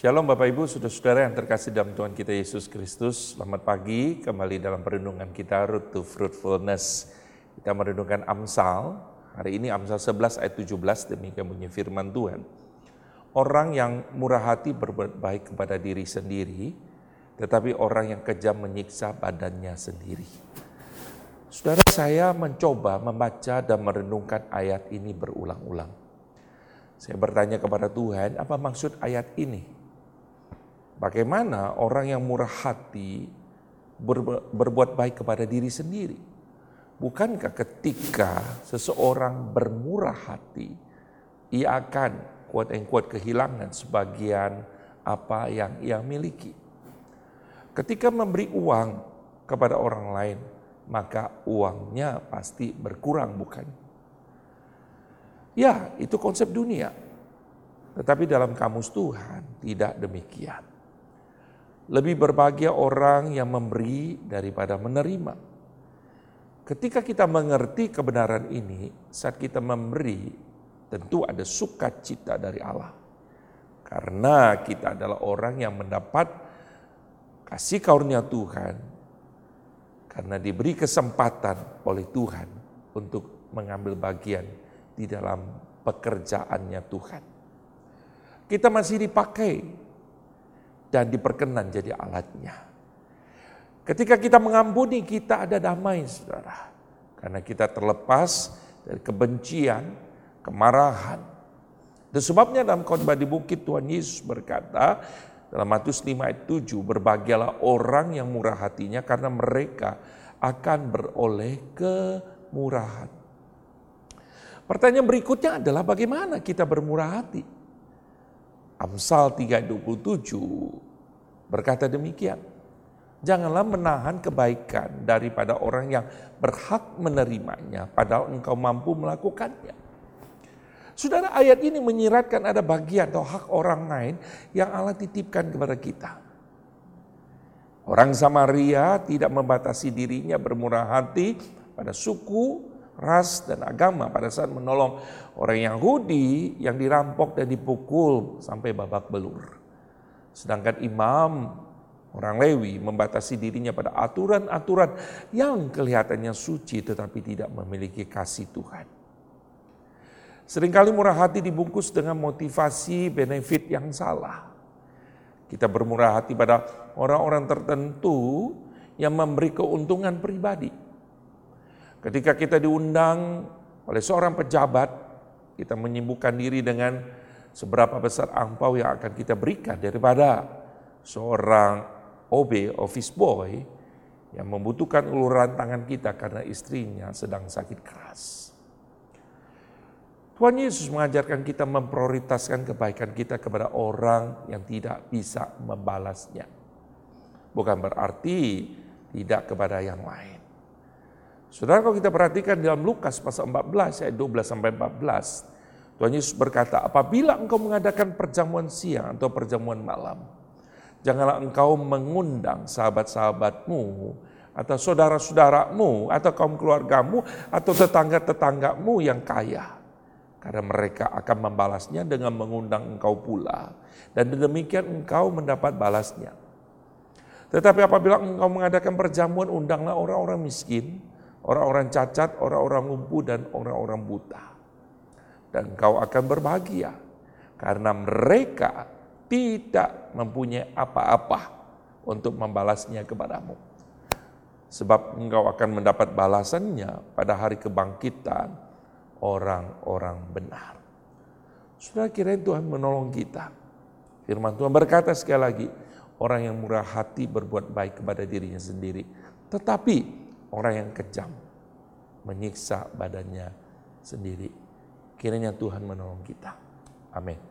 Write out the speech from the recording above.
Shalom Bapak Ibu, Saudara-saudara yang terkasih dalam Tuhan kita Yesus Kristus. Selamat pagi, kembali dalam perlindungan kita Root to Fruitfulness. Kita merenungkan Amsal, hari ini Amsal 11 ayat 17, demikian bunyi firman Tuhan. Orang yang murah hati berbuat baik kepada diri sendiri, tetapi orang yang kejam menyiksa badannya sendiri. Saudara saya mencoba membaca dan merenungkan ayat ini berulang-ulang. Saya bertanya kepada Tuhan, apa maksud ayat ini? Bagaimana orang yang murah hati berbuat baik kepada diri sendiri? Bukankah ketika seseorang bermurah hati, ia akan kuat yang kuat kehilangan sebagian apa yang ia miliki. Ketika memberi uang kepada orang lain, maka uangnya pasti berkurang, bukan? Ya, itu konsep dunia. Tetapi dalam kamus Tuhan tidak demikian. Lebih berbahagia orang yang memberi daripada menerima. Ketika kita mengerti kebenaran ini, saat kita memberi, tentu ada sukacita dari Allah. Karena kita adalah orang yang mendapat kasih karunia Tuhan, karena diberi kesempatan oleh Tuhan untuk mengambil bagian di dalam pekerjaannya Tuhan. Kita masih dipakai dan diperkenan jadi alatnya. Ketika kita mengampuni, kita ada damai, saudara. Karena kita terlepas dari kebencian, kemarahan. Dan sebabnya dalam khotbah di bukit Tuhan Yesus berkata, dalam Matius 5 ayat 7, berbahagialah orang yang murah hatinya karena mereka akan beroleh kemurahan. Pertanyaan berikutnya adalah bagaimana kita bermurah hati? Amsal 3:27 berkata demikian. Janganlah menahan kebaikan daripada orang yang berhak menerimanya padahal engkau mampu melakukannya. Saudara ayat ini menyiratkan ada bagian atau hak orang lain yang Allah titipkan kepada kita. Orang Samaria tidak membatasi dirinya bermurah hati pada suku, ras dan agama pada saat menolong orang Yahudi yang dirampok dan dipukul sampai babak belur. Sedangkan imam orang Lewi membatasi dirinya pada aturan-aturan yang kelihatannya suci tetapi tidak memiliki kasih Tuhan. Seringkali murah hati dibungkus dengan motivasi benefit yang salah. Kita bermurah hati pada orang-orang tertentu yang memberi keuntungan pribadi Ketika kita diundang oleh seorang pejabat, kita menyibukkan diri dengan seberapa besar angpau yang akan kita berikan daripada seorang OB, office boy, yang membutuhkan uluran tangan kita karena istrinya sedang sakit keras. Tuhan Yesus mengajarkan kita memprioritaskan kebaikan kita kepada orang yang tidak bisa membalasnya. Bukan berarti tidak kepada yang lain. Saudara kalau kita perhatikan dalam Lukas pasal 14 ayat 12 sampai 14, Tuhan Yesus berkata, apabila engkau mengadakan perjamuan siang atau perjamuan malam, janganlah engkau mengundang sahabat-sahabatmu atau saudara-saudaramu atau kaum keluargamu atau tetangga-tetanggamu yang kaya. Karena mereka akan membalasnya dengan mengundang engkau pula. Dan demikian engkau mendapat balasnya. Tetapi apabila engkau mengadakan perjamuan, undanglah orang-orang miskin, orang-orang cacat, orang-orang lumpuh, dan orang-orang buta. Dan kau akan berbahagia karena mereka tidak mempunyai apa-apa untuk membalasnya kepadamu. Sebab engkau akan mendapat balasannya pada hari kebangkitan orang-orang benar. Sudah kira Tuhan menolong kita. Firman Tuhan berkata sekali lagi, orang yang murah hati berbuat baik kepada dirinya sendiri. Tetapi orang yang kejam menyiksa badannya sendiri. Kiranya Tuhan menolong kita. Amin.